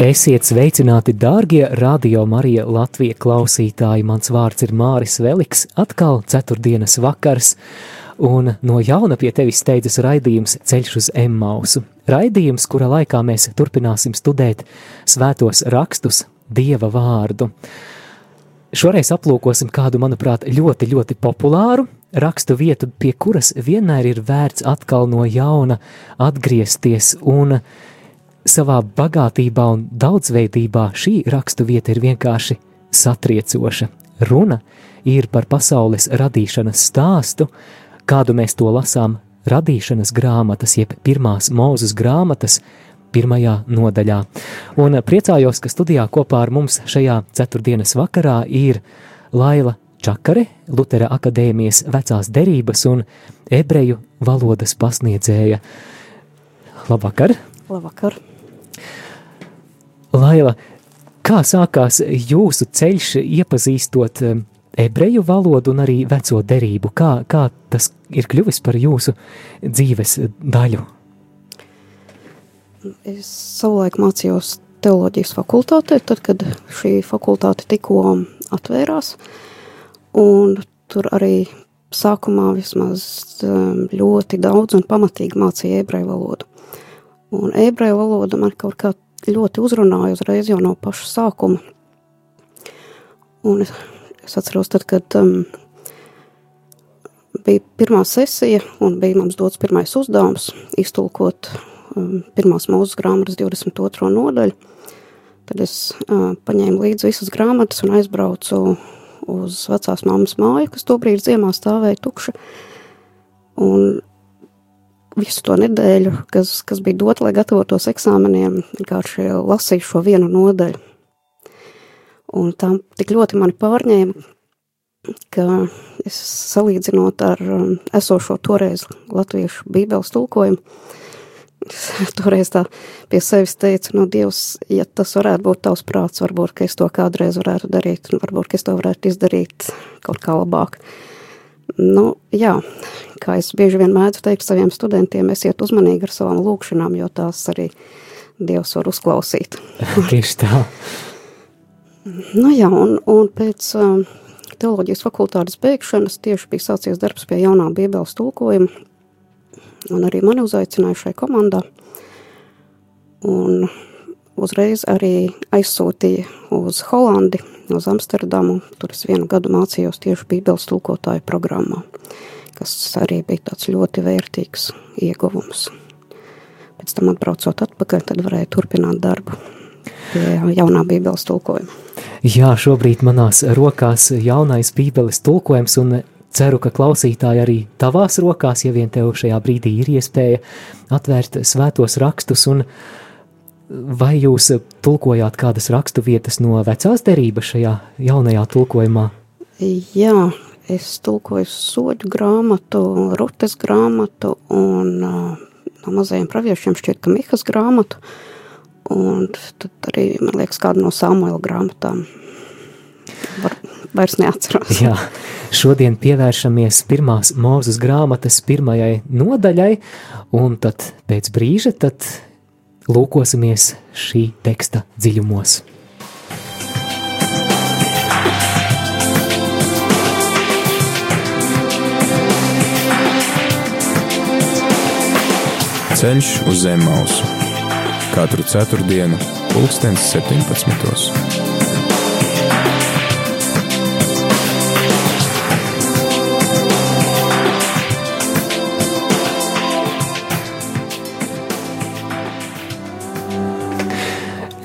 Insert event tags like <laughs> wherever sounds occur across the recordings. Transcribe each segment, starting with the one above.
Esiet sveicināti, dārgie radio Marija Latvija klausītāji. Mans vārds ir Māris Veliks, atkal ceturtdienas vakars, un no jauna pie tevis steidzas raidījums Ceļš uz Emmausu. Raidījums, kura laikā mēs turpināsim studēt svētos rakstus, Dieva vārdu. Šoreiz aplūkosim kādu, manuprāt, ļoti, ļoti populāru rakstu vietu, pie kuras vienmēr ir vērts atkal no jauna atgriezties un savā bagātībā un daudzveidībā šī rakstu vieta ir vienkārši satriecoša. Runa ir par pasaules radīšanas stāstu, kādu mēs to lasām radīšanas grāmatas, jeb pirmās mūzes grāmatas, pirmajā nodaļā. Un priecājos, ka studijā kopā ar mums šajā ceturtdienas vakarā ir Laila Čakare, Lutera akadēmijas vecās derības un ebreju valodas pasniedzēja. Labvakar! Labvakar! Laila, kā sākās jūsu ceļš iepazīstot ebreju valodu un arī veco derību? Kā, kā tas ir kļuvis par jūsu dzīves daļu? Es savulaik mācījos teoloģijas fakultātē, tad, kad šī fakultāte tikko atvērās, un tur arī sākumā vismaz ļoti daudz un pamatīgi mācīja ebreju valodu. Un ebreju valoda man kaut kā ļoti uzrunāja uzreiz jau no paša sākuma. Un es, es atceros, tad, kad um, bija pirmā sesija un bija mums dots pirmais uzdevums iztulkot um, pirmās mūzes grāmatas 22. nodaļu, tad es uh, paņēmu līdzi visas grāmatas un aizbraucu uz vecās mammas māju, kas tobrīd ziemā stāvēja tukša. Un visu to nedēļu, kas, kas bija dota, lai gatavotos eksāmeniem, vienkārši lasīju šo vienu nodaļu. Un tā tik ļoti mani pārņēma, ka es salīdzinot ar um, esošo toreiz latviešu bībeles tulkojumu, <laughs> toreiz tā pie sevis teicu, no Dievs, ja tas varētu būt tavs prāts, varbūt, ka es to kādreiz varētu darīt, un varbūt, ka es to varētu izdarīt kaut kā labāk. Nu, jā, kā es bieži vien mēdzu teikt saviem studentiem, esiet uzmanīgi ar savām lūkšanām, jo tās arī Dievs var uzklausīt. <laughs> Tieši tā. nu jā, un, un pēc um, teoloģijas fakultātes beigšanas tieši bija sācies darbs pie jaunā bībeles tulkojuma, un arī mani uzaicināja šai komandā. Un uzreiz arī aizsūtīja uz Holandi, uz Amsterdamu. Tur es vienu gadu mācījos tieši bībeles tulkotāju programmā kas arī bija tāds ļoti vērtīgs ieguvums. Pēc tam atbraucot atpakaļ, tad varēja turpināt darbu pie jaunā bībeles tulkojuma. Jā, šobrīd manās rokās jaunais bībeles tulkojums un ceru, ka klausītāji arī tavās rokās, ja vien tev šajā brīdī ir iespēja atvērt svētos rakstus un vai jūs tulkojāt kādas rakstu vietas no vecās derības šajā jaunajā tulkojumā? Jā, es tulkoju soļu grāmatu, rutes grāmatu un uh, no mazajiem praviešiem šķiet, ka Mihas grāmatu, un tad arī, man liekas, kādu no Samuela grāmatām. Var, vairs neatceros. Jā, šodien pievēršamies pirmās mūzes grāmatas pirmajai nodaļai, un tad pēc brīža tad lūkosimies šī teksta dziļumos. Ceļš uz zem mausu katru ceturtdienu, pulkstens 17.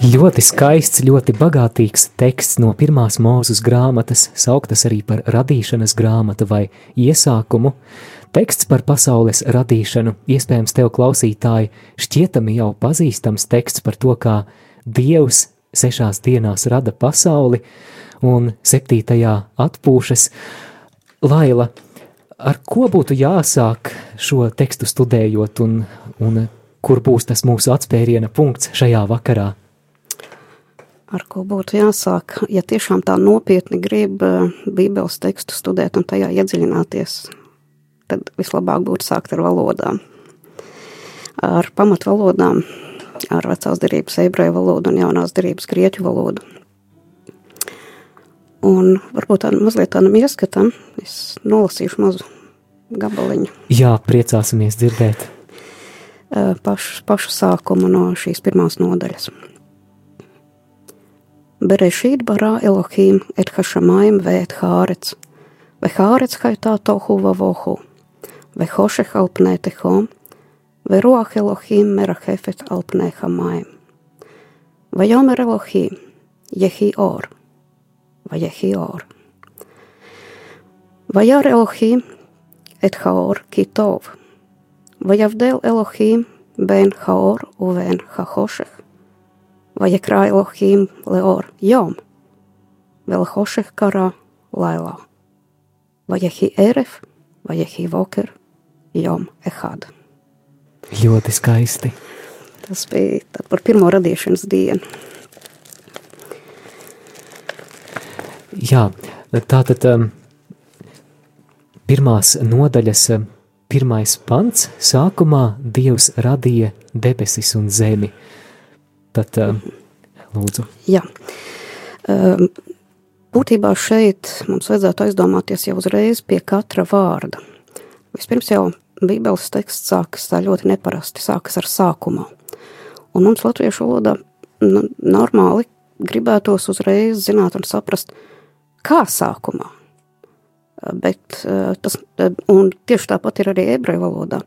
Ļoti skaists, ļoti bagātīgs teksts no pirmās mūzes grāmatas, sauktas arī par radīšanas grāmatu vai iesākumu. Teksts par pasaules radīšanu, iespējams, tev klausītāji, šķietami jau pazīstams teksts par to, kā Dievs sešās dienās rada pasauli un septītajā atpūšas. Laila, ar ko būtu jāsāk šo tekstu studējot un, un kur būs tas mūsu atspēriena punkts šajā vakarā? Ar ko būtu jāsāk, ja tiešām tā nopietni grib eh, Bībeles tekstu studēt un tajā iedziļināties, tad vislabāk būtu sākt ar valodām. Ar pamatvalodām, ar vecās derības ebreju valodu un jaunās derības grieķu valodu. Un varbūt tādam mazliet tādam ieskatam, es nolasīšu mazu gabaliņu. Jā, priecāsimies dzirdēt. Pašu, pašu sākumu no šīs pirmās nodaļas. Berešīt barā Elohim et hašamaim vēt hārets, ve hārets haitā tohu vavohu, ve hošeh alpnē tehom, ve roach Elohim merachefet alpnē hamaim. Vajomer Elohim, jehi or, vajehi or. Vajar Elohim et haor kitov, vajavdel Elohim ben haor uven hahoshech, ויקרא אלוהים לאור יום, ולחושך קרא לילה. ויהי ערב, ויהי בוקר, jom ehad. Ļoti skaisti. Tas bija par pirmo radīšanas dienu. Jā, tātad um, pirmās nodaļas um, pirmais pants sākumā Dievs radīja debesis un zemi. Tad, um, lūdzu. Jā. Um, būtībā šeit mums vajadzētu aizdomāties jau uzreiz pie katra vārda. Vispirms jau Bībeles teksts sākas tā ļoti neparasti, sākas ar sākumā. Un mums latviešu valodā nu, normāli gribētos uzreiz zināt un saprast, kā sākumā. Bet tas, un tieši tāpat ir arī ebreju valodā,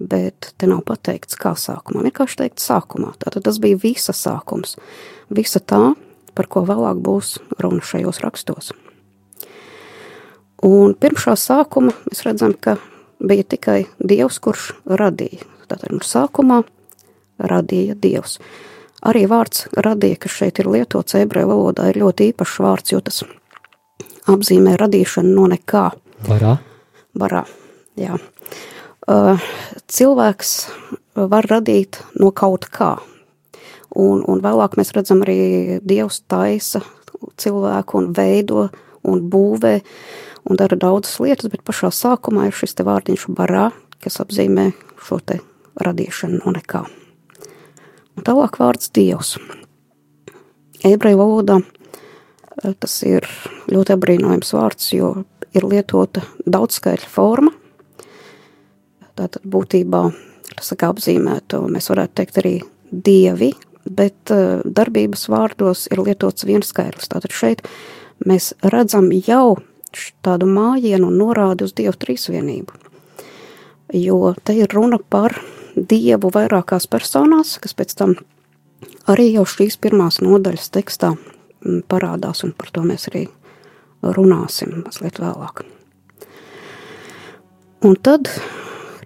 bet te nav pateikts, kā sākumā. Vienkārši teikt sākumā. Tātad tas bija visa sākums. Visa tā, par ko vēlāk būs runa šajos rakstos. Un pirms šā sākuma mēs redzam, ka bija tikai Dievs, kurš radīja. Tātad no sākumā radīja Dievs. Arī vārds radīja, kas šeit ir lietots ebreju valodā, ir ļoti īpašs vārds, jo tas apzīmē radīšanu no nekā. Varā? Varā, jā. Uh, cilvēks var radīt no kaut kā. Un, un vēlāk mēs redzam arī Dievs taisa cilvēku un veido un būvē un dara daudzas lietas, bet pašā sākumā ir šis te vārdiņš barā, kas apzīmē šo te radīšanu no nekā. Un tālāk vārds Dievs. Ebreju valodā tas ir ļoti apbrīnojams vārds, jo ir lietota daudzskaitļa forma. Tātad būtībā tas kā apzīmēto, mēs varētu teikt arī dievi, bet darbības vārdos ir lietots viens skaitlis. Tātad šeit mēs redzam jau tādu mājienu un norādi uz Dievu trīsvienību. Jo te ir runa par Dievu vairākās personās, kas pēc tam arī jau šīs pirmās nodaļas tekstā mm, parādās, un par to mēs arī runāsim mazliet vēlāk. Un tad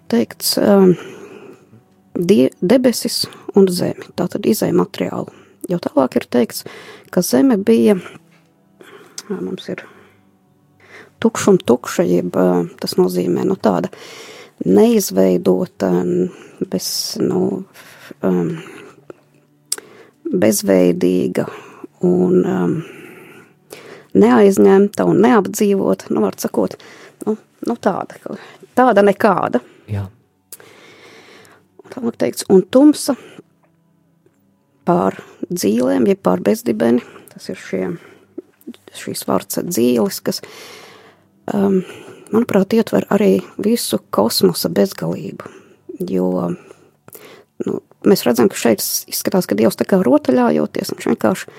teikts um, die, debesis un zemi, tātad izēja materiālu. Jo tālāk ir teikts, ka zeme bija, mums ir tukšuma tukša, jeb tas nozīmē nu, tāda neizveidota, bez, nu, um, bezveidīga un um, neaizņemta un neapdzīvota, nu, var sakot, nu, nu tāda, tāda nekāda. Jā. Tālāk teikts, un tumsa pār dzīlēm, jeb pār bezdibeni, tas ir šie, šīs vārds dzīles, kas uh, um, manuprāt, ietver arī visu kosmosa bezgalību. Jo nu, mēs redzam, ka šeit izskatās, ka Dievs tā kā rotaļājoties, viņš vienkārši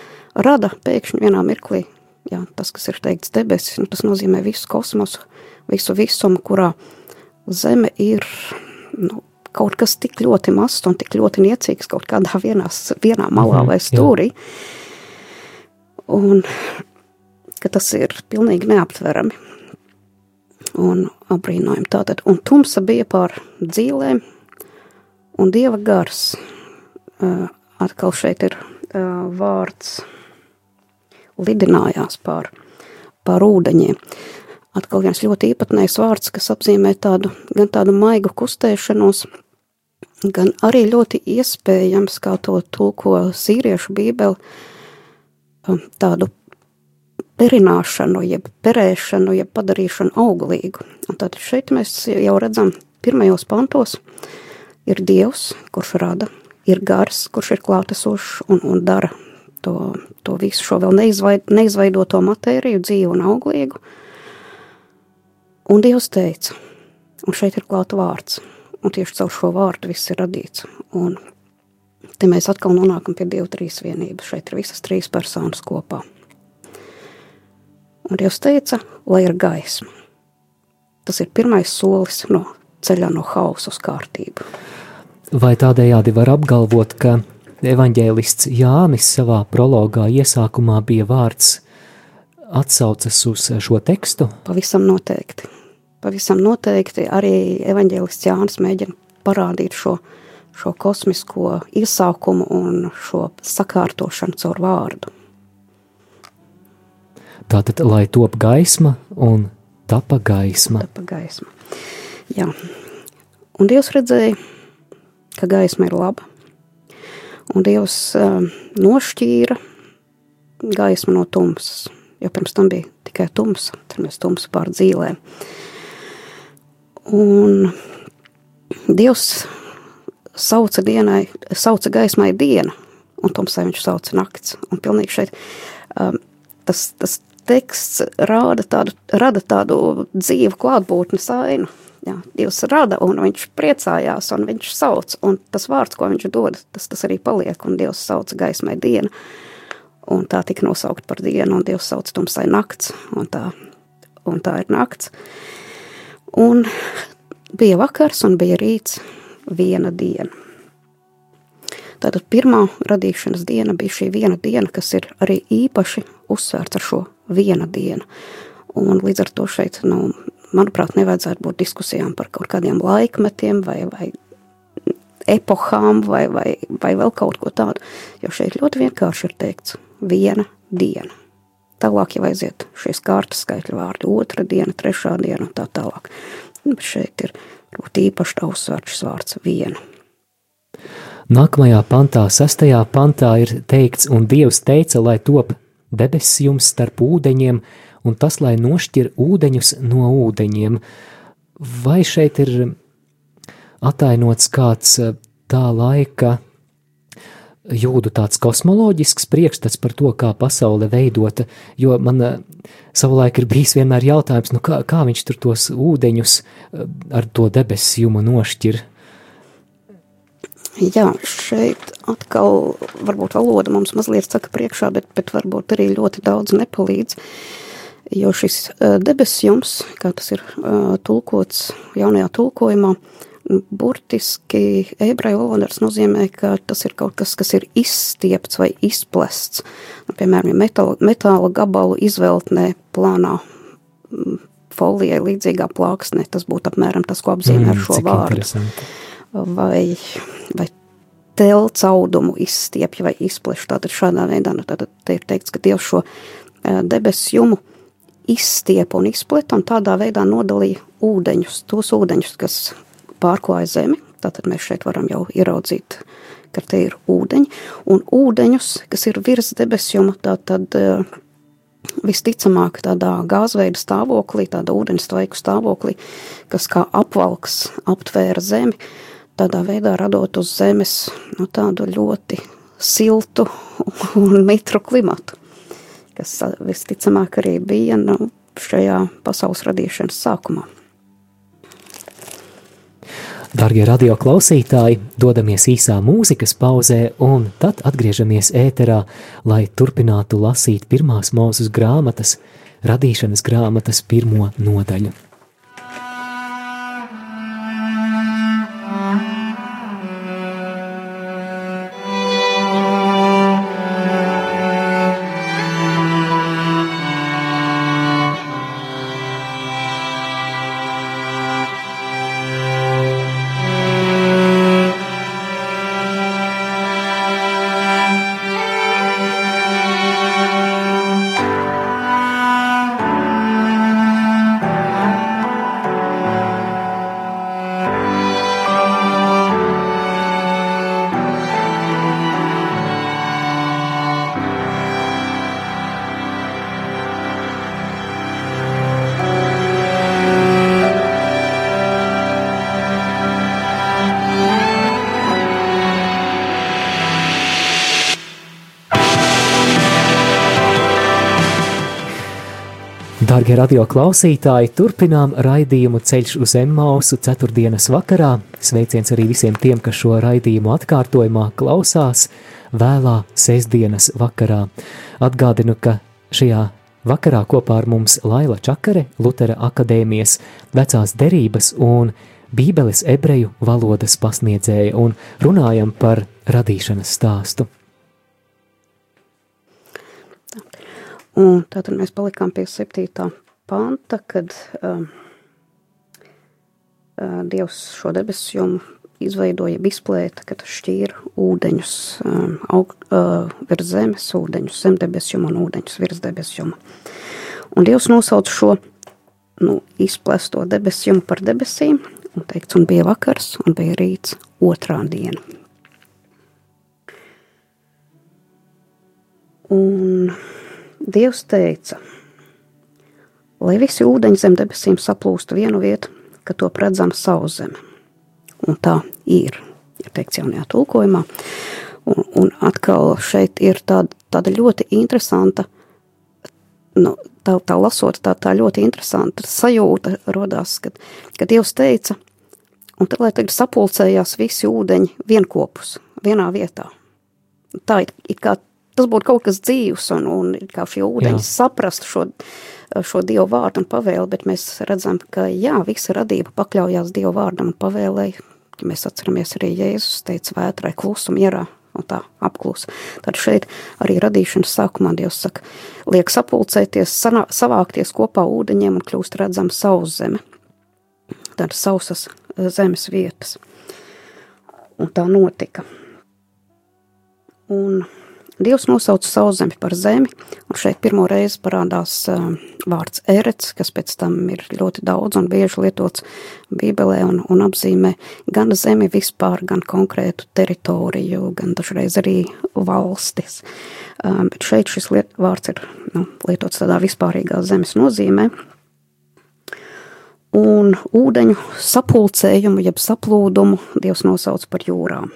rada pēkšņi vienā mirklī. Jā, tas, kas ir teikts debesis, nu, tas nozīmē visu kosmosu, visu visumu, kurā Zeme ir nu, kaut kas tik ļoti mazs un tik ļoti niecīgs kaut kādā vienās, vienā malā -hmm, vai stūrī. Un ka tas ir pilnīgi neaptverami un apbrīnojam. Tātad, un tumsa bija pār dzīlēm, un dieva gars uh, atkal šeit ir vārds lidinājās pār, pār ūdeņiem. Atkal viens ļoti īpatnējs vārds, kas apzīmē tādu, gan tādu maigu kustēšanos, gan arī ļoti iespējams, kā to tulko sīriešu bībeli, tādu perināšanu, jeb perēšanu, jeb padarīšanu auglīgu. Un tad šeit mēs jau redzam pirmajos pantos ir Dievs, kurš rada, ir gars, kurš ir klātesošs un, un dara to, to visu šo vēl neizvaid, neizveidoto matēriju, dzīvu un auglīgu. Un Dievs teica, un šeit ir klāta vārds, un tieši caur šo vārdu viss ir radīts. Un te mēs atkal nonākam pie Dieva trīsvienības. Šeit ir visas trīs personas kopā. Un Dievs teica, lai ir gaisma. Tas ir pirmais solis no ceļā no hausa uz kārtību. Vai tādējādi var apgalvot, ka evaņģēlists Jānis savā prologā iesākumā bija vārds atsaucas uz šo tekstu? Pavisam noteikti. Pavisam noteikti arī evaņģēlists Jānis mēģina parādīt šo, šo kosmisko iesākumu un šo sakārtošanu caur vārdu. Tātad, lai top gaisma un tapa gaisma. Tapa gaisma. Jā. Un Dievs redzēja, ka gaisma ir laba. Un Dievs uh, nošķīra gaismu no tumsas. Jo pirms tam bija tikai tumsa, tad mēs tumsu pār dzīvēm. Un Dievs sauca dienai, sauca gaismai diena, un tumsai viņš sauca nakts. Un pilnīgi šeit um, tas, tas teksts rāda tādu, rada tādu dzīvu klātbūtnes ainu. Jā, Dievs rada, un viņš priecājās, un viņš sauc, un tas vārds, ko viņš dod, tas, tas arī paliek, un Dievs sauc gaismai dienu, un tā tika nosaukt par dienu, un Dievs sauc tumsai nakts, un tā, un tā ir nakts. Un bija vakars, un bija rīts viena diena. Tātad pirmā radīšanas diena bija šī viena diena, kas ir arī īpaši uzsvērts ar šo viena diena. Un līdz ar to šeit, nu, manuprāt, nevajadzētu būt diskusijām par kaut kādiem laikmetiem vai, vai epohām vai, vai, vai vēl kaut ko tādu. Jo šeit ļoti vienkārši ir teikts viena diena. Tālāk jau aiziet šīs kārtas skaitļu vārdi, otra diena, trešā diena un tā tālāk. Bet šeit ir īpaši uzsvērts šis vārds viena. Nākamajā pantā, sastajā pantā ir teikts, un Dievs teica, lai top debesis jums starp ūdeņiem, un tas, lai nošķir ūdeņus no ūdeņiem. Vai šeit ir atainots kāds eh, tā laika jūdu tāds kosmoloģisks priekšstats par to, kā pasaule veidota, jo man eh, savulaik ir bijis vienmēr jautājums, nu kā, kā viņš tur tos ūdeņus eh, ar to debesjumu nošķir. Jā, šeit atkal varbūt valoda mums mazliet saka priekšā, bet, bet varbūt arī ļoti daudz nepalīdz. Jo šis debesjums, kā tas ir tulkots jaunajā tulkojumā, burtiski ebreju valodas nozīmē, ka tas ir kaut kas, kas ir izstiepts vai izplests. Nu, piemēram, metāla, metāla gabalu izveltnē plānā folijai līdzīgā plāksnē, tas būtu apmēram tas, ko apzīmē mm, ar šo vārdu. Vai vai telts audumu izstiepja vai izpleš. Tātad šādā veidā nu, tātad te ir teikts, ka Dievs šo debesu jumu izstiepa un izpleta un tādā veidā nodalīja ūdeņus, tos ūdeņus, kas pārklāja zemi. Tātad mēs šeit varam jau ieraudzīt, ka te ir ūdeņi, un ūdeņus, kas ir virs debesjuma, tātad visticamāk tādā gāzveida stāvoklī, tādā ūdenstvaiku stāvoklī, kas kā apvalks aptvēra zemi, tādā veidā radot uz Zemes nu, tādu ļoti siltu <laughs> un mitru klimatu, kas visticamāk arī bija nu, šajā pasaules radīšanas sākumā. Darbie radio klausītāji, dodamies īsā mūzikas pauzē, un tad atgriežamies ēterā, lai turpinātu lasīt pirmās mūzes grāmatas, radīšanas grāmatas pirmo nodaļu. Dārgie radio klausītāji, turpinām raidījumu Ceļš uz Emmausu ceturtdienas vakarā. Sveiciens arī visiem tiem, kas šo raidījumu atkārtojumā klausās vēlā sestdienas vakarā. Atgādinu, ka šajā vakarā kopā ar mums Laila Čakare, Lutera akadēmijas vecās derības un Bībeles ebreju valodas pasniedzēja un runājam par radīšanas stāstu. Un tātad mēs palikām pie 7. panta, kad um, uh, Dievs šo debesu jomu izveidoja izplēta, kad šķīra ūdeņus um, aug, uh, virs zemes, ūdeņus zem debesjuma un ūdeņus virs debesjuma. Un Dievs nosauca šo nu, izplēsto debesjumu par debesīm, un teikts, un bija vakars, un bija rīts otrā diena. Un Dievs teica, lai visi ūdeņi zem debesīm saplūst vienu vietu, ka to redzam savu zemi. Un tā ir, ir teikts jaunajā tulkojumā. Un, un atkal šeit ir tāda, tāda ļoti interesanta, nu, tā, tā lasot, tā, tā ļoti interesanta sajūta rodās, kad, kad Dievs teica, un tad, lai tagad sapulcējās visi ūdeņi vienkopus, vienā vietā. Tā ir, ir kā tas būtu kaut kas dzīvs un, un kā šie ūdeņi saprastu šo, šo Dievu vārdu un pavēli, bet mēs redzam, ka jā, visa radība pakļaujās Dievu vārdam un pavēlēja. Ja mēs atceramies arī Jēzus teica vētrai klusu mierā un tā apklus. Tad šeit arī radīšanas sākumā Dievs saka, liek sapulcēties, sanā, savākties kopā ūdeņiem un kļūst redzama saus zeme. Tādas sausas zemes vietas. Un tā notika. Un Dievs nosauca savu zemi par zemi, un šeit pirmo reizi parādās uh, vārds erets, kas pēc tam ir ļoti daudz un bieži lietots Bībelē un, un apzīmē gan zemi vispār, gan konkrētu teritoriju, gan dažreiz arī valstis. Uh, bet šeit šis liet, vārds ir nu, lietots tādā vispārīgā zemes nozīmē. Un ūdeņu sapulcējumu, jeb saplūdumu Dievs nosauc par jūrām.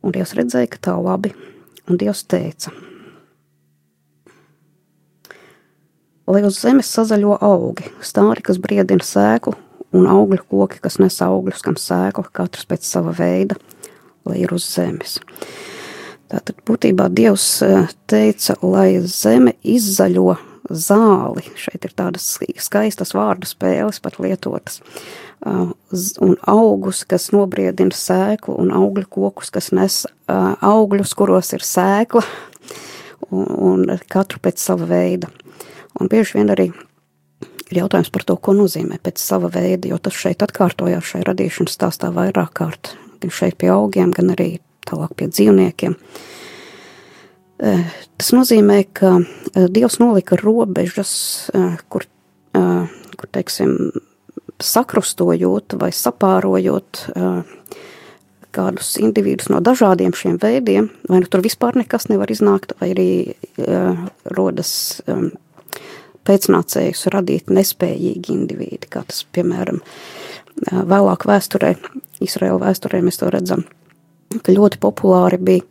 Un Dievs redzēja, ka tā labi Un Dievs teica: Lai uz zemes sazaļo augi, stāri, kas briedina sēklu, un augļu koki, kas nes augļus, kam sēkla, katrs pēc sava veida, lai ir uz zemes. Tātad būtībā Dievs e, teica, lai zeme izzaļo zāli. Šeit ir tādas skaistas vārdu spēles pat lietotas. Un augus, kas nobriedina sēklu, un augļu kokus, kas nes augļus, kuros ir sēkla, un, un katru pēc sava veida. Un bieži vien arī ir jautājums par to, ko nozīmē pēc sava veida, jo tas šeit atkārtojās šai radīšanas stāstā vairāk kārt, gan šeit pie augiem, gan arī tālāk pie dzīvniekiem. Uh, tas nozīmē, ka Dievs nolika robežas, kur, kur teiksim, sakrustojot vai sapārojot kādus individus no dažādiem šiem veidiem, vai nu tur vispār nekas nevar iznākt, vai arī rodas pēcnācējus radīt nespējīgi individi, kā tas, piemēram, vēlāk vēsturē, Izraēla vēsturē mēs to redzam, ka ļoti populāri bija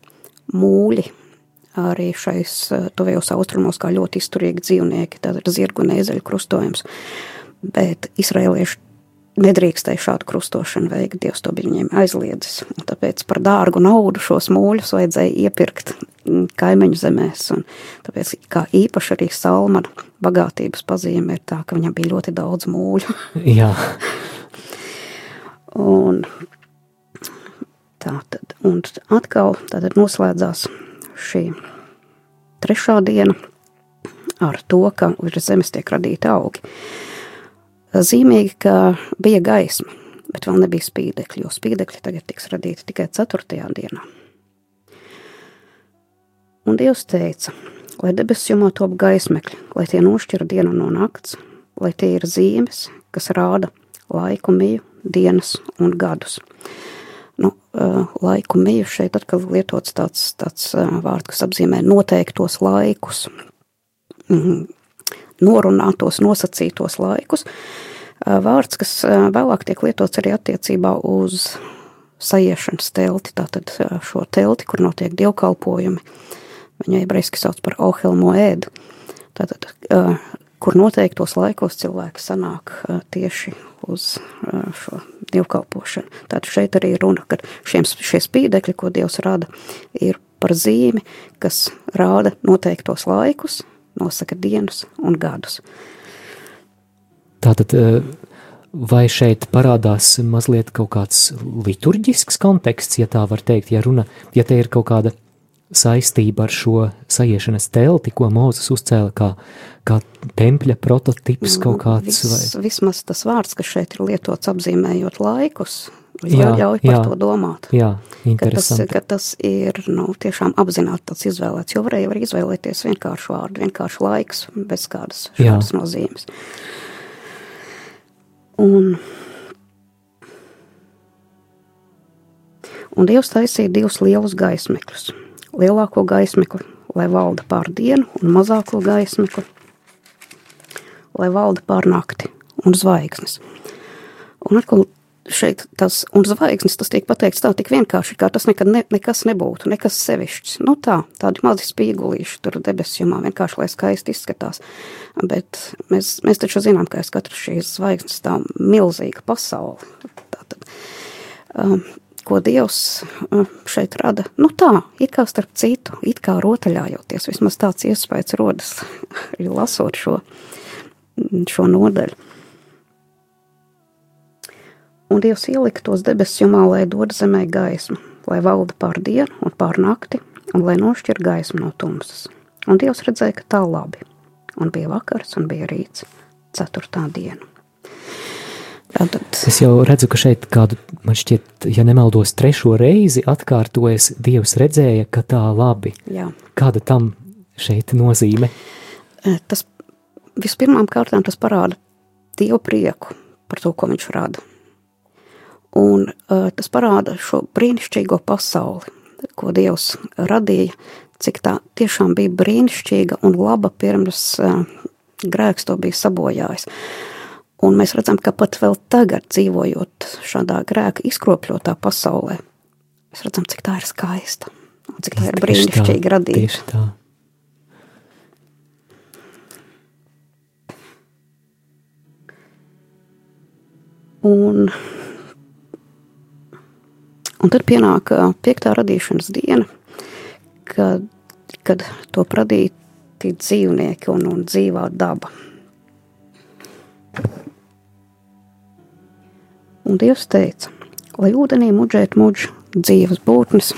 mūļi arī šais uh, tuvējos austrumos kā ļoti izturīgi dzīvnieki, tātad zirgu un ēzeļu krustojums. Bet izrēlieši nedrīkstēja šādu krustošanu veikt. Dievs to bija viņiem aizliedzis. Un tāpēc par dārgu naudu šos mūļus vajadzēja iepirkt mm, kaimiņu zemēs. Un tāpēc kā īpaši arī salmana bagātības pazīme ir tā, ka viņam bija ļoti daudz mūļu. <laughs> Jā. un tā tad, un atkal tātad noslēdzās šī trešā diena ar to, ka virs zemes tiek radīti augi. Zīmīgi, ka bija gaisma, bet vēl nebija spīdekļi, jo spīdekļi tagad tiks radīti tikai 4. dienā. Un Dievs teica, lai debesu jumā top gaismekļi, lai tie nošķira dienu no nakts, lai tie ir zīmes, kas rāda laiku miju, dienas un gadus. Nu, laiku miju šeit atkal lietots tāds, tāds vārds, kas apzīmē noteiktos laikus, mhm norunātos, nosacītos laikus. Vārds, kas vēlāk tiek lietots arī attiecībā uz sajiešanas telti, tātad šo telti, kur notiek dievkalpojumi. Viņu ebrejiski sauc par Ohelmo ēdu. Tātad, kur noteiktos laikos cilvēki sanāk tieši uz šo dievkalpošanu. Tātad šeit arī runa, ka šiem, šie spīdekļi, ko Dievs rada, ir par zīmi, kas rāda noteiktos laikus, nosaka dienas un gadus. Tātad, vai šeit parādās mazliet kaut kāds liturģisks konteksts, ja tā var teikt, ja runa, ja te ir kaut kāda saistība ar šo sajiešanas telti, ko Mūzes uzcēla kā, kā tempļa prototips kaut kāds? Vis, vai? Vismaz tas vārds, kas šeit ir lietots apzīmējot laikus, jā, ļauj par jā, to domāt. Jā, ka tas, ka tas ir nu, tiešām apzināti tāds izvēlēts, jo varēja var izvēlēties vienkāršu vārdu, vienkāršu laiks, bez kādas šādas nozīmes. Un, un Dievs taisīja divus lielus gaismekļus – lielāko gaismekli, lai valda pār dienu, un mazāko gaismekli, lai valda pār nakti un zvaigznes. Un atkal šeit tas, un zvaigznes, tas tiek pateikts tā tik vienkārši, kā tas nekad ne, nekas nebūtu, nekas sevišķs. Nu tā, tādi mazi spīgulīši tur debesjumā, vienkārši, lai skaisti izskatās. Bet mēs, mēs taču zinām, ka aiz katras šīs zvaigznes tā milzīga pasaule. Tātad, um, ko Dievs šeit rada. Nu tā, it kā starp citu, it kā rotaļājoties, vismaz tāds iespējas rodas, <laughs> lasot šo, šo nodaļu. Un Dievs ielika tos debesu jumā, lai dod zemē gaismu, lai valda pār dienu un pār nakti, un lai nošķir gaismu no tumsas. Un Dievs redzēja, ka tā labi, un bija vakars un bija rīts, ceturtā diena. Tātad. Es jau redzu, ka šeit kādu, man šķiet, ja nemaldos, trešo reizi atkārtojas, Dievs redzēja, ka tā labi. Jā. Kāda tam šeit nozīme? E, tas vispirmām kārtām tas parāda Dievu prieku par to, ko viņš rada. Un uh, tas parāda šo brīnišķīgo pasauli, ko Dievs radīja, cik tā tiešām bija brīnišķīga un laba pirms uh, grēks to bija sabojājis. Uh, Un mēs redzam, ka pat vēl tagad, dzīvojot šādā grēka izkropļotā pasaulē, mēs redzam, cik tā ir skaista un cik tā ir brīnišķīgi radīta. Tieši tā. Un, un tad pienāk piektā radīšanas diena, kad, kad to radīti dzīvnieki un, un dzīvā daba. Un Dievs teica, lai ūdenī muģēt muģ dzīves būtnes,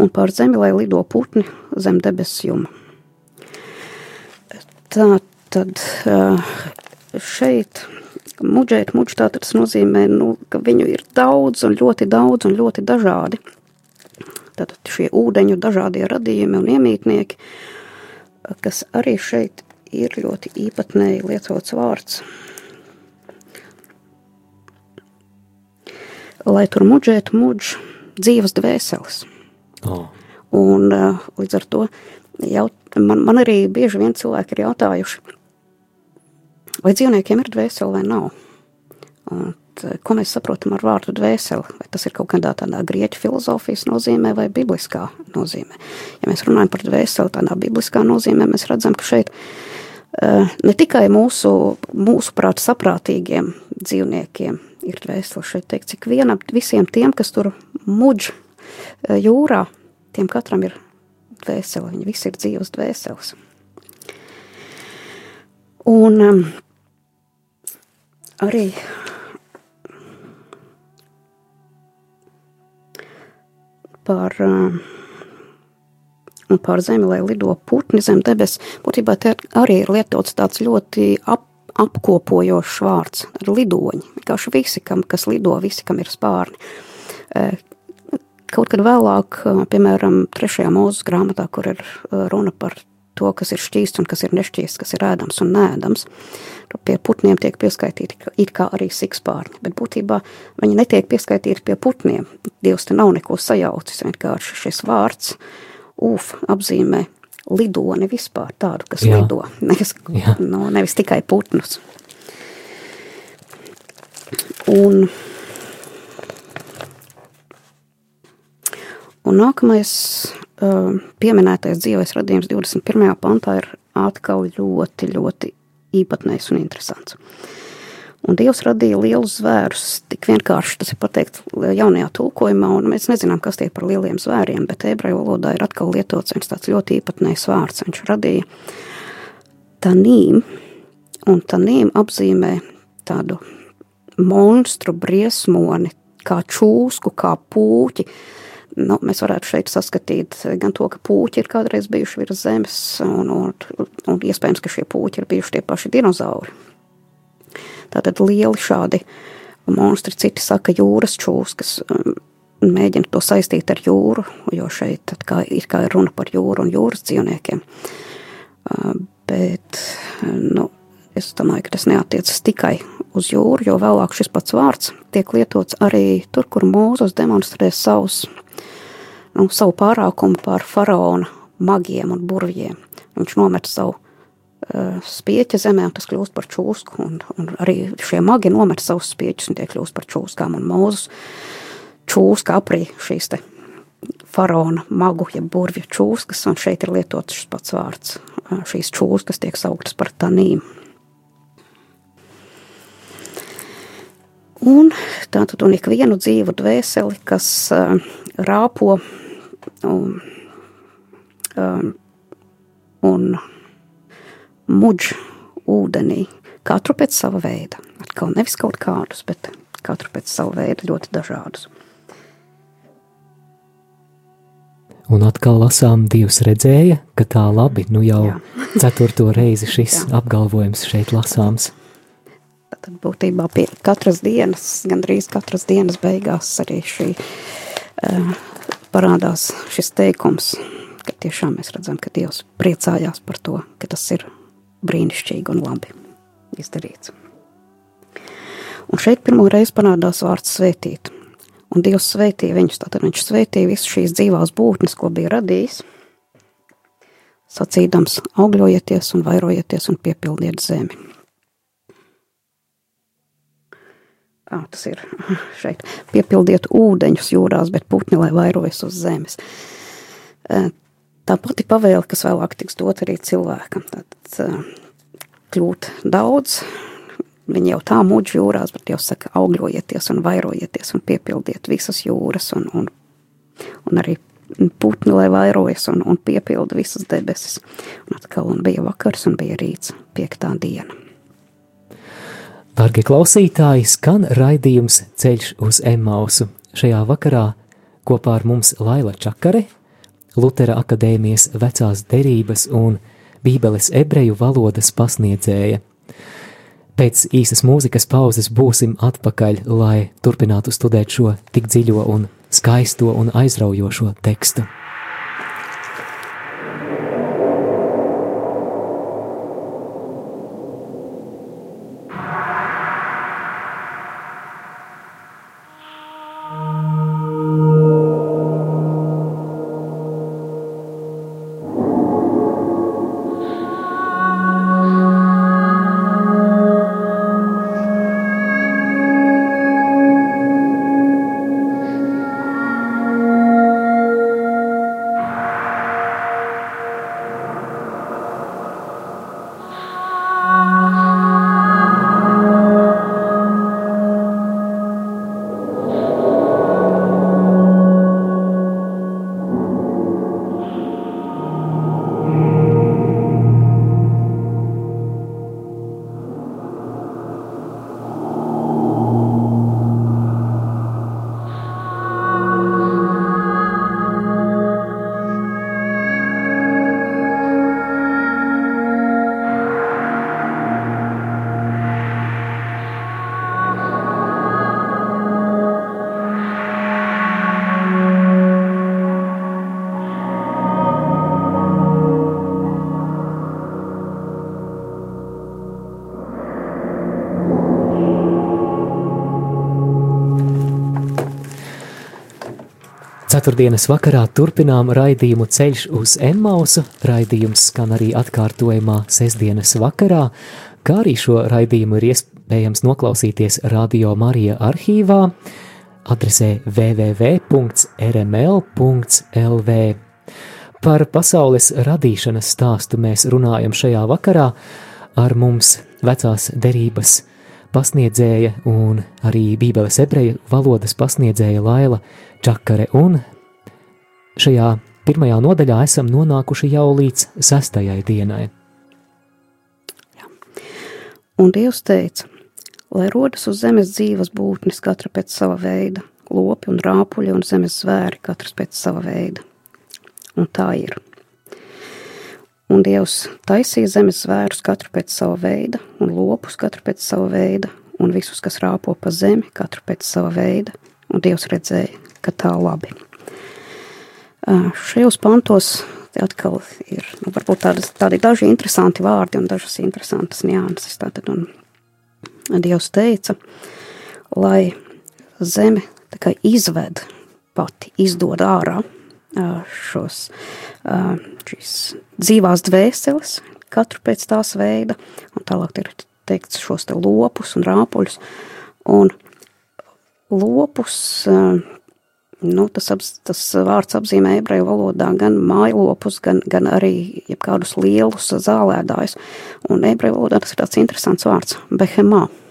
un pār zemi, lai lido putni zem debesjuma. Tā tad šeit muģēt muģ tā tas nozīmē, nu, ka viņu ir daudz un ļoti daudz un ļoti dažādi. Tātad šie ūdeņu dažādie radījumi un iemītnieki, kas arī šeit ir ļoti īpatnēji lietots vārds – lai tur muģētu muģ dzīves dvēseles. Oh. Un līdz ar to jaut, man, man arī bieži vien cilvēki ir jautājuši, vai dzīvniekiem ir dvēsele vai nav. Un, ko mēs saprotam ar vārdu dvēseli? Vai tas ir kaut kādā tādā grieķu filozofijas nozīmē vai bibliskā nozīmē? Ja mēs runājam par dvēseli tādā bibliskā nozīmē, mēs redzam, ka šeit ne tikai mūsu, mūsu prāt saprātīgiem dzīvniekiem ir dvēsele šeit teikt, cik vienam, visiem tiem, kas tur muģ eh, jūrā, tiem katram ir dvēsele, viņi visi ir dzīves dvēseles. Un um, arī par, um, par zemi, lai lido putni zem debes, būtībā te arī ir lietots tāds ļoti ap, apkopojošs vārds lidoņi. Vienkārši visi, kam, kas lido, visi, kam ir spārni. E, kaut kad vēlāk, e, piemēram, trešajā mūzes grāmatā, kur ir e, runa par to, kas ir šķīsts un kas ir nešķīsts, kas ir ēdams un nēdams, pie putniem tiek pieskaitīti it kā arī sikspārni, bet būtībā viņi netiek pieskaitīti pie putniem. Dievs te nav neko sajaucis, vienkārši šis vārds ūf apzīmē lidoni vispār tādu, kas Jā. lido, nevis, no, nevis tikai putnus. Un, un nākamais uh, pieminētais dzīves radījums 21. pantā ir atkal ļoti, ļoti īpatnējs un interesants. Un Dievs radīja lielus zvērus, tik vienkārši tas ir pateikt jaunajā tulkojumā, un mēs nezinām, kas tie par lieliem zvēriem, bet ebreju valodā ir atkal lietots viens tāds ļoti īpatnējs vārds. Viņš radīja tanīm, un tanīm apzīmē tādu monstru briesmoni, kā čūsku, kā pūķi, nu, mēs varētu šeit saskatīt gan to, ka puķi ir kādreiz bijuši virs zemes, un, un, un iespējams, ka šie puķi ir bijuši tie paši dinozauri. Tātad lieli šādi monstri, citi saka jūras čūskas, um, mēģina to saistīt ar jūru, jo šeit kā, ir kā runa par jūru un jūras dzīvniekiem. Uh, bet, nu, es domāju, ka tas neatiecas tikai uz jūru, jo vēlāk šis pats vārds tiek lietots arī tur, kur Mūzes demonstrē savus nu, savu pārākumu pār faraona magiem un burvjiem. Viņš nomet savu spieķa zemē, un tas kļūst par čūsku, un, un arī šie magi nomet savus spieķus, un tie kļūst par čūskām, un mūzus čūska aprī šīs te faraona magu, ja burvju čūskas, un šeit ir lietots šis pats vārds. Uh, šīs čūskas tiek sauktas par tanīm. Un tātad un ikvienu dzīvu dvēseli, kas uh, rāpo un, um, un muģ ūdenī, katru pēc sava veida. Atkal nevis kaut kādus, bet katru pēc sava veida ļoti dažādus. Un atkal lasām, Dievs redzēja, ka tā labi, nu jau Jā. <laughs> ceturto reizi šis apgalvojums šeit lasāms. Tad būtībā pie katras dienas, gandrīz katras dienas beigās arī šī uh, parādās šis teikums, ka tiešām mēs redzam, ka Dievs priecājās par to, ka tas ir brīnišķīgi un labi izdarīts. Un šeit pirmo reizi parādās vārds svētīt. Un Dievs sveitīja viņus, tātad viņš sveitīja visas šīs dzīvās būtnes, ko bija radījis, sacīdams augļojieties un vairojieties un piepildiet zemi. kā tas ir <laughs> šeit, piepildiet ūdeņus jūrās, bet putni lai vairojas uz zemes. Tā pati pavēle, kas vēlāk tiks dot arī cilvēkam, tad kļūt daudz, viņi jau tā muģi jūrās, bet jau saka augļojieties un vairojieties un piepildiet visas jūras un, un, un arī putni, lai vairojas un, un piepilda visas debesis. Un atkal un bija vakars un bija rīts, piektā diena. Darbie klausītāji, skan raidījums Ceļš uz Emausu. Šajā vakarā kopā ar mums Laila Čakare, Lutera akadēmijas vecās derības un Bībeles ebreju valodas pasniedzēja. Pēc īsas mūzikas pauzes būsim atpakaļ, lai turpinātu studēt šo tik dziļo un skaisto un aizraujošo tekstu. Ceturtdienas vakarā turpinām raidījumu Ceļš uz Emmausu. Raidījums skan arī atkārtojumā sestdienas vakarā, kā arī šo raidījumu ir iespējams noklausīties Radio Marija arhīvā adresē www.rml.lv. Par pasaules radīšanas stāstu mēs runājam šajā vakarā ar mums vecās derības pasniedzēja un arī Bībeles ebreju valodas pasniedzēja Laila Čakare, un šajā pirmajā nodaļā esam nonākuši jau līdz sestajai dienai. Jā. Un Dievs teica, lai rodas uz zemes dzīves būtnes katra pēc sava veida, lopi un rāpuļi un zemes zvēri katrs pēc sava veida. Un tā ir. Un Dievs taisīja zemes zvērus katru pēc sava veida, un lopus katru pēc sava veida, un visus, kas rāpo pa zemi, katru pēc sava veida, un Dievs redzēja, ka tā labi. Šajos pantos atkal ir nu, tādas, tādi daži interesanti vārdi un dažas interesantas nianses. Tātad, Dievs teica, lai zeme izved pati, izdod ārā šos šīs dzīvās dvēseles, katru pēc tās veida, un tālāk ir teikts šos te lopus un rāpuļus, un lopus, nu, tas, ap, tas vārds apzīmē ebreju valodā gan mājlopus, gan, gan arī jebkādus lielus zālēdājus, un ebreju valodā tas ir tāds interesants vārds – behemā –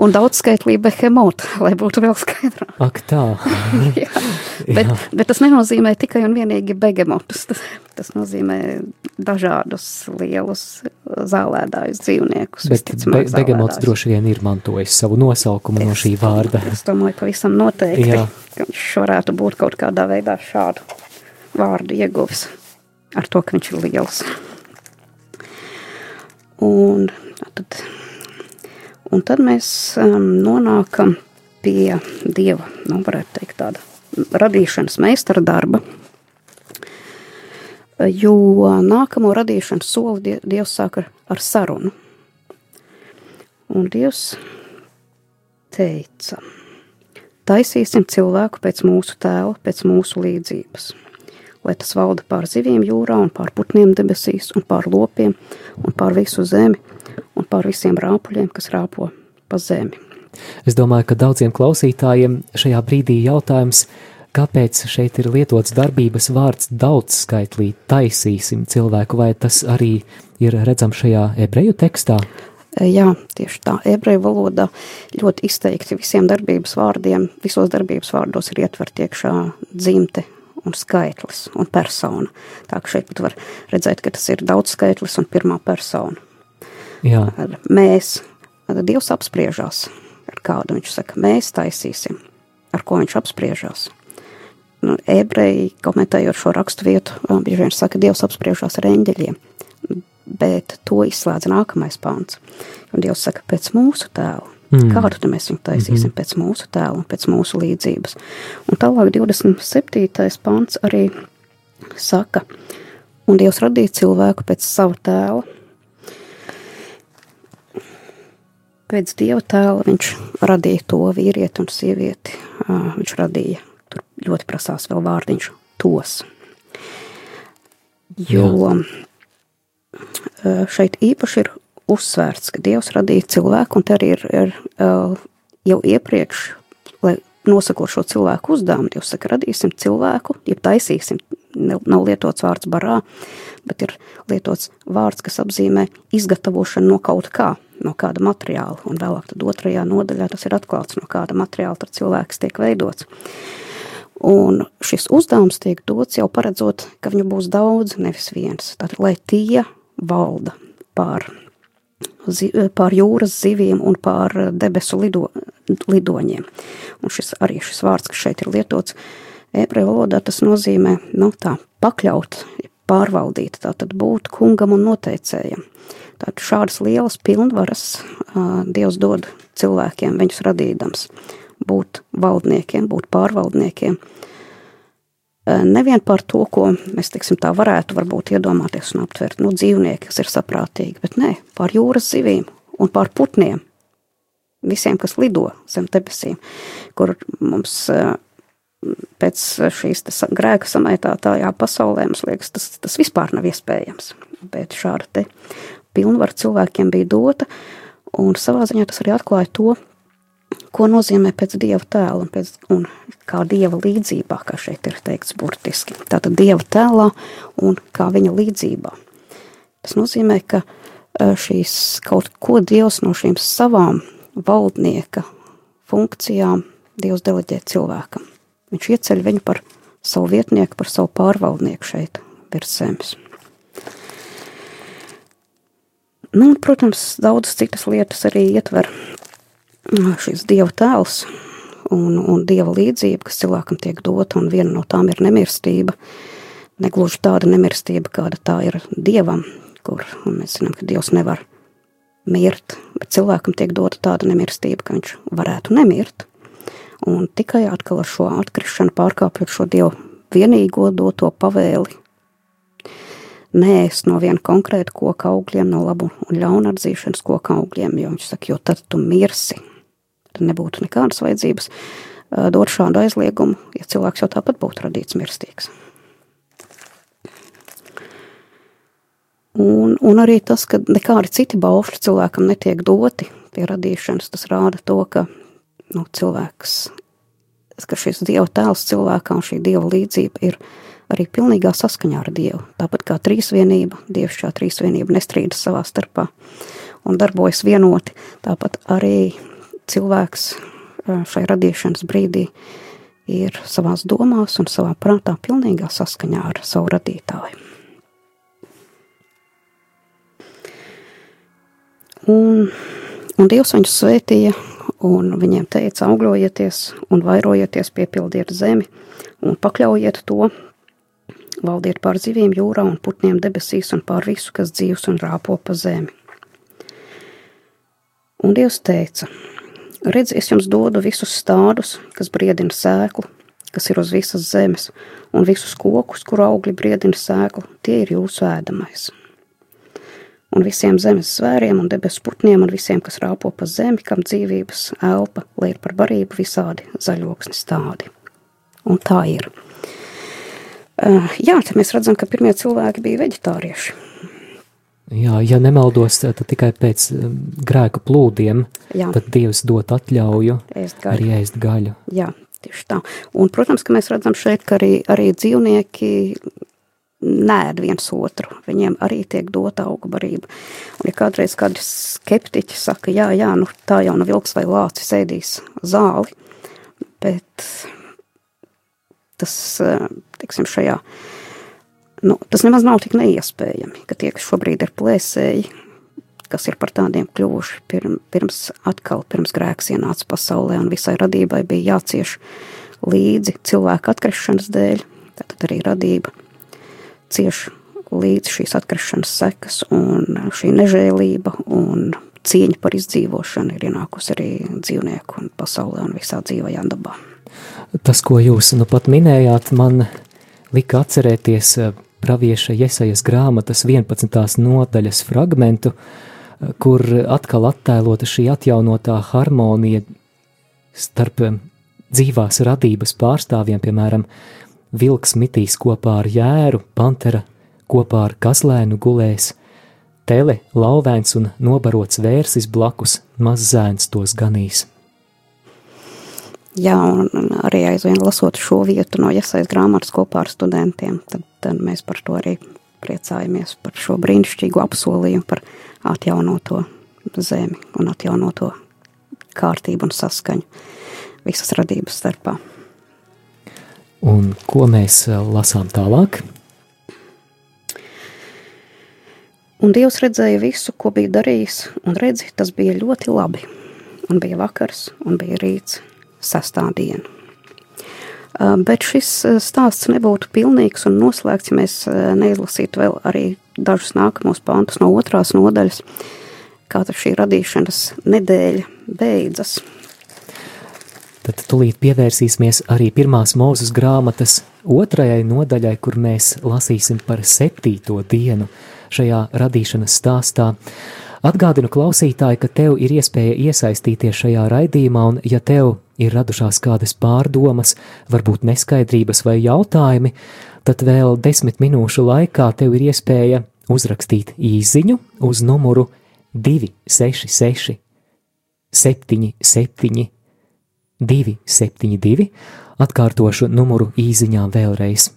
un daudzskaitlība behemota, lai būtu vēl skaidrāk. Ak, tā. <laughs> jā, bet, jā. bet tas nenozīmē tikai un vienīgi begemotus. Tas, tas nozīmē dažādus lielus zālēdājus dzīvniekus. Bet be, begemots droši vien ir mantojis savu nosaukumu es, no šī vārda. Es domāju, pavisam noteikti, jā. ka viņš varētu būt kaut kādā veidā šādu vārdu ieguvis ar to, ka viņš ir liels. Un tad Un tad mēs um, nonākam pie dieva, nu, varētu teikt, tāda radīšanas meistara darba. Jo nākamo radīšanas soli Dievs sāka ar sarunu. Un Dievs teica: Taisīsim cilvēku pēc mūsu tēva, pēc mūsu līdzības, lai tas valda pār zivīm jūrā, un pār putniem debesīs, un pār lopiem, un pār visu zemi, un pār visiem rāpuļiem, kas rāpo pa zemi. Es domāju, ka daudziem klausītājiem šajā brīdī jautājums, kāpēc šeit ir lietots darbības vārds daudzskaitlī taisīsim cilvēku, vai tas arī ir redzams šajā ebreju tekstā? Jā, tieši tā. Ebreju valodā ļoti izteikti visiem darbības vārdiem, visos darbības vārdos ir ietverti iekšā dzimte un skaitlis un persona. Tā ka šeit var redzēt, ka tas ir daudz skaitlis un pirmā persona. Jā. Mēs, Dievs apspriežās ar kādu, viņš saka, mēs taisīsim, ar ko viņš apspriežās. Nu, ebreji, komentējot šo rakstu vietu, bieži vien saka, Dievs apspriežās ar eņģeļiem, bet to izslēdz nākamais pāns. Un Dievs saka, pēc mūsu tēla. Mm. Kādu tad mēs viņu taisīsim mm -hmm. pēc mūsu tēla pēc mūsu līdzības? Un tālāk 27. pāns arī saka, un Dievs radīja cilvēku pēc sava tēla pēc dieva tēla viņš radīja to vīrieti un sievieti. Viņš radīja, tur ļoti prasās vēl vārdiņš, tos. Jo šeit īpaši ir uzsvērts, ka Dievs radīja cilvēku, un te arī ir, ir jau iepriekš, lai nosakot šo cilvēku uzdevumu, Dievs saka, radīsim cilvēku, ja taisīsim, nav lietots vārds barā, bet ir lietots vārds, kas apzīmē izgatavošanu no kaut kā no kāda materiāla, un vēlāk tad otrajā nodaļā tas ir atklāts, no kāda materiāla tad cilvēks tiek veidots. Un šis uzdevums tiek dots jau paredzot, ka viņu būs daudz, nevis viens. Tātad, lai tie valda pār, zi, pār jūras zivīm un pār debesu lido, lidoņiem. Un šis, arī šis vārds, kas šeit ir lietots ebreju valodā, tas nozīmē, nu tā, pakļaut, pārvaldīt, tātad būt kungam un noteicējam. Tātad šādas lielas pilnvaras uh, Dievs dod cilvēkiem, viņus radīdams, būt valdniekiem, būt pārvaldniekiem. Uh, nevien par to, ko mēs tiksim, tā varētu varbūt iedomāties un aptvert, nu, dzīvnieki, kas ir saprātīgi, bet nē, pār jūras zivīm un pār putniem, visiem, kas lido zem debesīm, kur mums uh, pēc šīs grēka samaitātājā pasaulē, mums liekas, tas, tas vispār nav iespējams. Bet šāda te pilnvaru cilvēkiem bija dota, un savā ziņā tas arī atklāja to, ko nozīmē pēc dieva tēla un, pēc, un kā dieva līdzībā, kā šeit ir teikts burtiski. Tātad dieva tēlā un kā viņa līdzībā. Tas nozīmē, ka šīs kaut ko dievs no šīm savām valdnieka funkcijām dievs deleģē cilvēkam. Viņš ieceļ viņu par savu vietnieku, par savu pārvaldnieku šeit virs zemes. Nu, protams, daudzas citas lietas arī ietver šis dieva tēls un, un dieva līdzība, kas cilvēkam tiek dota, un viena no tām ir nemirstība. Negluži tāda nemirstība, kāda tā ir dievam, kur mēs zinām, ka dievs nevar mirt, bet cilvēkam tiek dota tāda nemirstība, ka viņš varētu nemirt. Un tikai atkal ar šo atkrišanu pārkāpjot šo dievu vienīgo doto pavēli, neēst no viena konkrēta koka augļiem, no labu un ļaunu atzīšanas koka augļiem, jo viņš saka, jo tad tu mirsi. Tad nebūtu nekādas vajadzības dot šādu aizliegumu, ja cilvēks jau tāpat būtu radīts mirstīgs. Un, un arī tas, ka nekādi citi baušļi cilvēkam netiek doti pie radīšanas, tas rāda to, ka nu, cilvēks, ka šis dieva tēls cilvēkā un šī dieva līdzība ir arī pilnīgā saskaņā ar Dievu. Tāpat kā trīsvienība, Dievs šā trīsvienība nestrīdas savā starpā un darbojas vienoti, tāpat arī cilvēks šai radīšanas brīdī ir savās domās un savā prātā pilnīgā saskaņā ar savu radītāju. Un, un Dievs viņus svētīja, un viņiem teica, augļojieties un vairojieties, piepildiet zemi un pakļaujiet to, valdiet pār zivīm jūrā un putniem debesīs un pār visu, kas dzīvs un rāpo pa zemi. Un Dievs teica, redz, es jums dodu visus stādus, kas briedina sēklu, kas ir uz visas zemes, un visus kokus, kur augļi briedina sēklu, tie ir jūsu ēdamais. Un visiem zemes zvēriem un debesu putniem un visiem, kas rāpo pa zemi, kam dzīvības elpa, lai ir par barību visādi zaļoksni stādi. Un tā ir. Uh, jā, tad mēs redzam, ka pirmie cilvēki bija veģetārieši. Jā, ja nemaldos, tad tikai pēc grēka plūdiem, Jā. tad Dievs dot atļauju ēst arī ēst gaļu. Jā, tieši tā. Un, protams, ka mēs redzam šeit, ka arī, arī dzīvnieki nēd viens otru. Viņiem arī tiek dota auga barība. Un, ja kādreiz kādi skeptiķi saka, jā, jā, nu tā jau no vilks vai lācis ēdīs zāli, bet tas, eh, teiksim, šajā, nu, tas nemaz nav tik neiespējami, ka tie, kas šobrīd ir plēsēji, kas ir par tādiem kļuvuši pirm, pirms atkal, pirms grēks ienāca pasaulē un visai radībai bija jācieš līdzi cilvēku atkrišanas dēļ, tad arī radība cieš līdz šīs atkrišanas sekas un šī nežēlība un cieņa par izdzīvošanu ir ienākusi arī dzīvnieku un pasaulē un visā dzīvajā dabā. Tas, ko jūs nu pat minējāt, man lika atcerēties eh, pravieša Jesajas grāmatas 11. nodaļas fragmentu, eh, kur atkal attēlota šī atjaunotā harmonija starp eh, dzīvās radības pārstāvjiem, piemēram, vilks mitīs kopā ar jēru, pantera kopā ar kazlēnu gulēs, tele, lauvēns un nobarots vērsis blakus, maz zēns tos ganīs. Jā, un arī aizvien lasot šo vietu no iesaistas grāmatas kopā ar studentiem, tad, tad mēs par to arī priecājamies par šo brīnišķīgo apsolījumu par atjaunoto zemi un atjaunoto kārtību un saskaņu visas radības starpā. Un ko mēs eh, lasām tālāk? Un Dievs redzēja visu, ko bija darījis, un redzi, tas bija ļoti labi. Un bija vakars, un bija rīts, sastāvdienu. Bet šis stāsts nebūtu pilnīgs un noslēgts, ja mēs neizlasītu vēl arī dažus nākamos pantus no otrās nodaļas, kā šī radīšanas nedēļa beidzas. Tad tulīt pievērsīsimies arī pirmās mūzes grāmatas otrajai nodaļai, kur mēs lasīsim par septīto dienu šajā radīšanas stāstā. Atgādinu klausītāji, ka tev ir iespēja iesaistīties šajā raidījumā, un ja tev ir radušās kādas pārdomas, varbūt neskaidrības vai jautājumi, tad vēl desmit minūšu laikā tev ir iespēja uzrakstīt īsiņu uz numuru 266 77 272, atkārtošu numuru īsiņām vēlreiz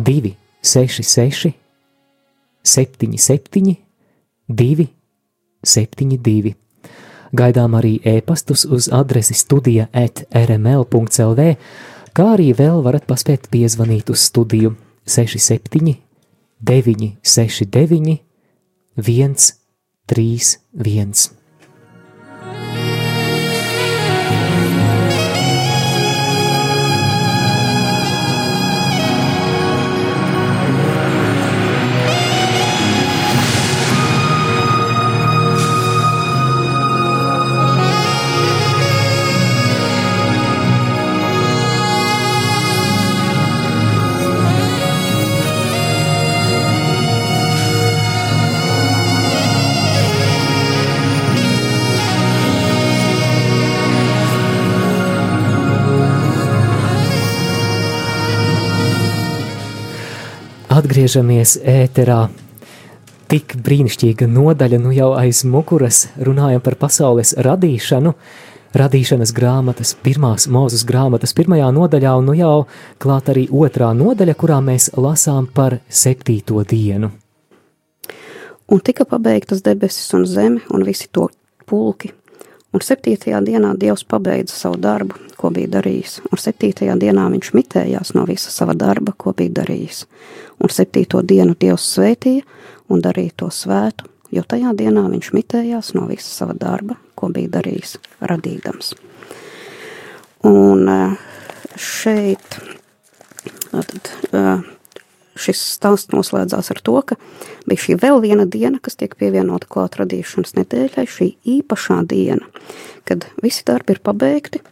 266, 77, 272. Gaidām arī e-pastus uz adresi studija at rml.clv, kā arī vēl varat paspēt piezvanīt uz studiju 67, 969, 131. Atgriežamies ēterā. Tik brīnišķīga nodaļa, nu jau aiz muguras runājam par pasaules radīšanu, radīšanas grāmatas, pirmās mūzes grāmatas pirmajā nodaļā, un nu jau klāt arī otrā nodaļa, kurā mēs lasām par septīto dienu. Un tika pabeigtas debesis un zeme un visi to pulki, Un septītajā dienā Dievs pabeidza savu darbu, ko bija darījis, un septītajā dienā viņš mitējās no visa sava darba, ko bija darījis. Un septīto dienu Dievs svētīja un darīja to svētu, jo tajā dienā viņš mitējās no visa sava darba, ko bija darījis, radīdams. Un eh, šeit tad, eh, šis stāsts noslēdzās ar to, ka bija šī vēl viena diena, kas tiek pievienota klāt radīšanas nedēļai, šī īpašā diena, kad visi darbi ir pabeigti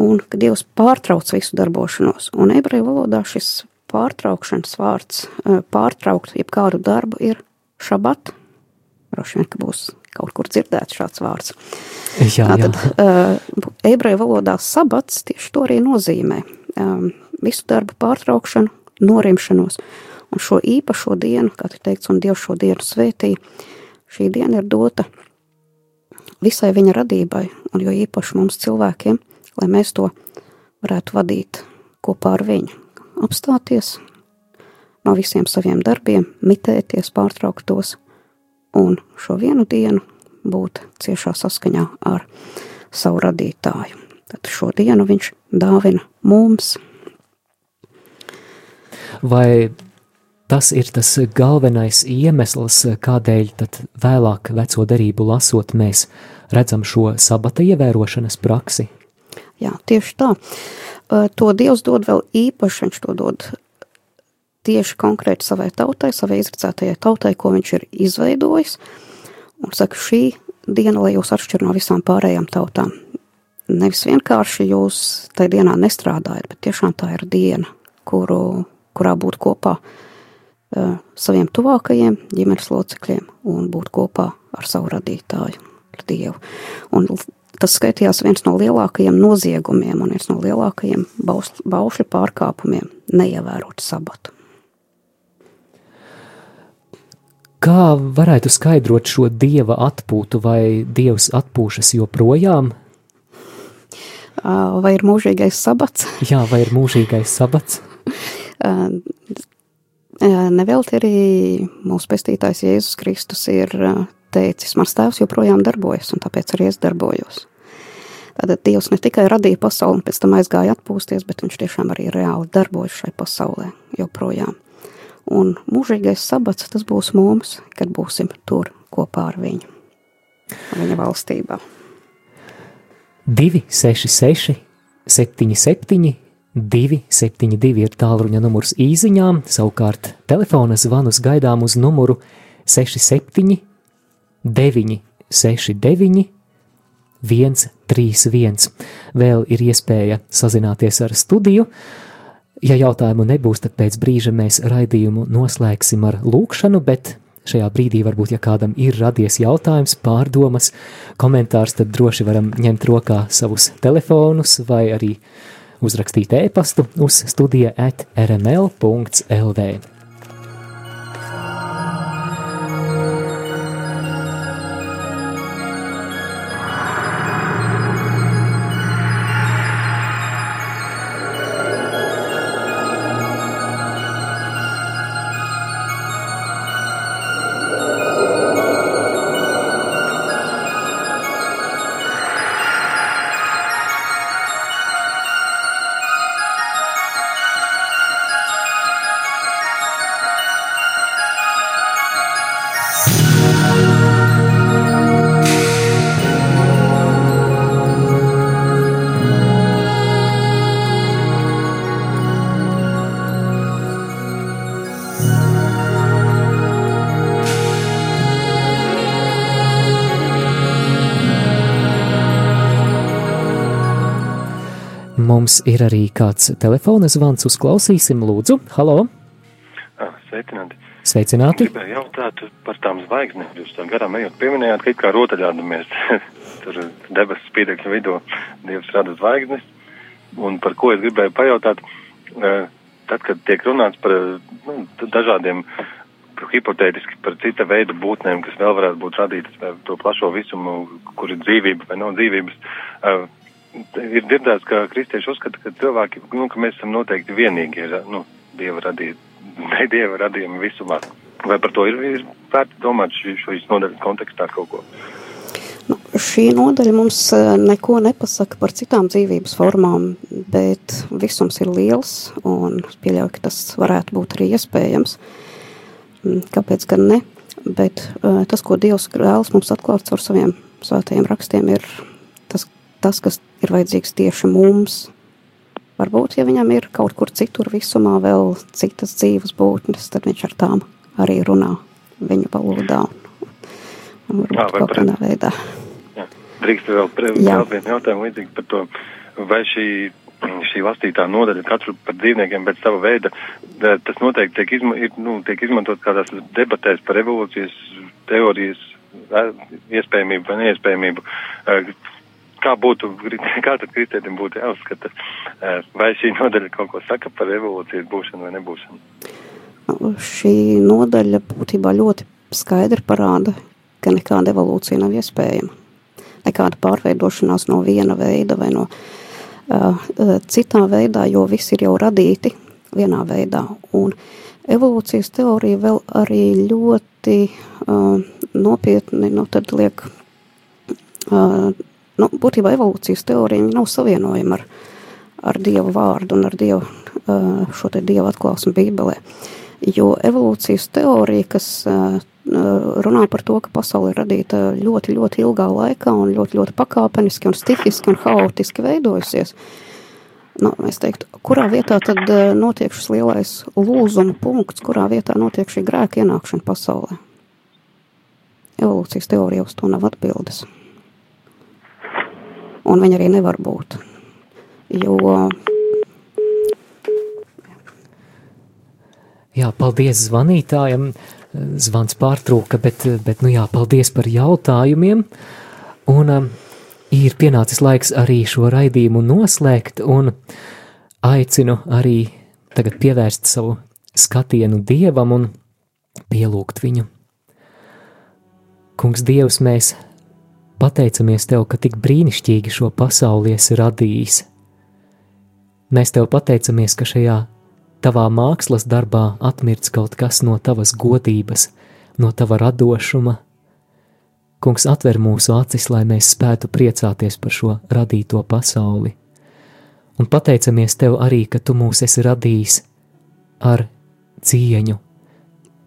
un kad Dievs pārtrauc visu darbošanos. Un ebreju valodā šis pārtraukšanas vārds, eh, pārtraukt jebkādu darbu ir šabat. Droši vien, ka būs kaut kur dzirdēts šāds vārds. Jā, jā. Tad, uh, ebreju valodā sabats tieši to arī nozīmē. Um, visu darbu pārtraukšanu, norimšanos. Un šo īpašo dienu, kā te teikts, un Dievs šo dienu svētī, šī diena ir dota visai viņa radībai, un jo īpaši mums cilvēkiem, lai mēs to varētu vadīt kopā ar viņu. Apstāties no visiem saviem darbiem, mitēties, pārtraukt tos, un šo vienu dienu būt ciešā saskaņā ar savu radītāju. Tad šo dienu viņš dāvina mums, vai tas ir tas galvenais iemesls, kādēļ tad vēlāk veco derību lasot mēs redzam šo sabata ievērošanas praksi? Jā, tieši tā. To Dievs dod vēl īpaši, viņš to dod tieši konkrēti savai tautai, savai izredzētajai tautai, ko viņš ir izveidojis. Un saka, šī diena, lai jūs atšķir no visām pārējām tautām. Nevis vienkārši jūs tajā dienā nestrādājat, bet tiešām tā ir diena, kuru kurā būt kopā uh, saviem tuvākajiem ģimenes locekļiem un būt kopā ar savu radītāju, ar Dievu. Un tas skaitījās viens no lielākajiem noziegumiem un viens no lielākajiem baušļu pārkāpumiem - neievērot sabatu. Kā varētu skaidrot šo dieva atpūtu, vai dievs atpūšas joprojām? Vai ir mūžīgais sabats? <laughs> Jā, vai ir mūžīgais sabats? Nevelti arī mūsu pestītājs Jēzus Kristus ir teicis, mans tēvs joprojām darbojas, un tāpēc arī es darbojos. Tātad Dievs ne tikai radīja pasauli un pēc tam aizgāja atpūsties, bet viņš tiešām arī reāli darbojas šai pasaulē joprojām. Un mūžīgais sabats tas būs mums, kad būsim tur kopā ar viņu, viņa valstībā. 266, 77, 272 ir tālruņa numurs īsiņām, savukārt telefona zvanus gaidām uz numuru 67 969 131. Vēl ir iespēja sazināties ar studiju. Ja jautājumu nebūs, tad pēc brīža mēs raidījumu noslēgsim ar lūkšanu, bet šajā brīdī varbūt, ja kādam ir radies jautājums, pārdomas, komentārs, tad droši varam ņemt rokā savus telefonus vai arī uzrakstīt e-pastu uz studija at rml.lv. Mums ir arī kāds telefona zvans, uzklausīsim, lūdzu. Halo! Ah, sveicināti! Sveicināti! Gribēju jautāt par tām zvaigznēm. Jūs tā garām ejot pieminējāt, ka it kā rotaļādamies. <laughs> Tur debesu spīdekļu vidū Dievs rada zvaigznes. Un par ko es gribēju pajautāt, eh, tad, kad tiek runāts par nu, dažādiem hipotētiski par cita veida būtnēm, kas vēl varētu būt radītas to plašo visumu, kur ir dzīvība vai nav dzīvības. Uh, ir dzirdēts, ka kristieši uzskata, ka cilvēki, nu, ka mēs esam noteikti vienīgie, nu, dieva radīti, ne dieva radījumi visumā. Vai par to ir, ir vērts domāt šī, šīs nodaļas kontekstā kaut ko? Nu, šī nodaļa mums neko nepasaka par citām dzīvības formām, bet visums ir liels un pieļauju, ka tas varētu būt arī iespējams. Mm, kāpēc gan ne? Bet tas, ko Dievs vēlas mums atklāt caur saviem svētajiem rakstiem, ir tas, kas ir vajadzīgs tieši mums. Varbūt, ja viņam ir kaut kur citur visumā vēl citas dzīves būtnes, tad viņš ar tām arī runā viņu valodā. Varbūt Jā, kaut kādā veidā. Jā. Drīkst vēl, vēl vienu jautājumu līdzīgi par to, vai šī, šī lastītā nodaļa katru par dzīvniekiem pēc sava veida, tas noteikti tiek, izma, ir, nu, tiek izmantot kādās debatēs par evolūcijas teorijas iespējamību vai neiespējamību kā būtu, <laughs> kā tad kristētim būtu jāuzskata, vai šī nodaļa kaut ko saka par evolūcijas būšanu vai nebūšanu? Nu, šī nodaļa būtībā ļoti skaidri parāda, ka nekāda evolūcija nav iespējama. Nekāda pārveidošanās no viena veida vai no uh, citā veidā, jo viss ir jau radīti vienā veidā. Un evolūcijas teorija vēl arī ļoti uh, nopietni nu, liek uh, nu, būtībā evolūcijas teorija nav savienojama ar, ar Dievu vārdu un ar Dievu, šo te Dievu atklāsmu Bībelē. Jo evolūcijas teorija, kas runā par to, ka pasaule ir radīta ļoti, ļoti ilgā laikā un ļoti, ļoti pakāpeniski un stihiski un haotiski veidojusies, nu, es teiktu, kurā vietā tad notiek šis lielais lūzuma punkts, kurā vietā notiek šī grēka ienākšana pasaulē? Evolūcijas teorija uz to nav atbildes un viņa arī nevar būt. Jo Jā, paldies zvanītājam. Zvans pārtrūka, bet, bet nu jā, paldies par jautājumiem. Un um, ir pienācis laiks arī šo raidījumu noslēgt, un aicinu arī tagad pievērst savu skatienu dievam un pielūgt viņu. Kungs, Dievs, mēs Pateicamies Tev, ka tik brīnišķīgi šo pasauli esi radījis. Mēs Tev pateicamies, ka šajā Tavā mākslas darbā atmirts kaut kas no Tavas godības, no Tava radošuma. Kungs atver mūsu acis, lai mēs spētu priecāties par šo radīto pasauli. Un pateicamies Tev arī, ka Tu mūs esi radījis ar cieņu,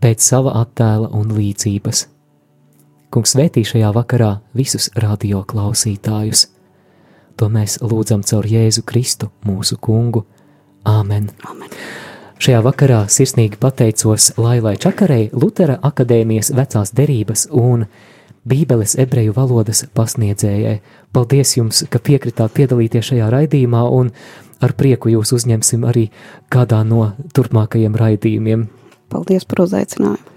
pēc sava attēla un līdzības. Kungs svētī šajā vakarā visus radio klausītājus. To mēs lūdzam caur Jēzu Kristu, mūsu kungu. Āmen! Amen. Šajā vakarā sirsnīgi pateicos Lailai Čakarei, Lutera akadēmijas vecās derības un Bībeles ebreju valodas pasniedzējai. Paldies jums, ka piekritāt piedalīties šajā raidījumā, un ar prieku jūs uzņemsim arī kādā no turpmākajiem raidījumiem. Paldies par uzaicinājumu!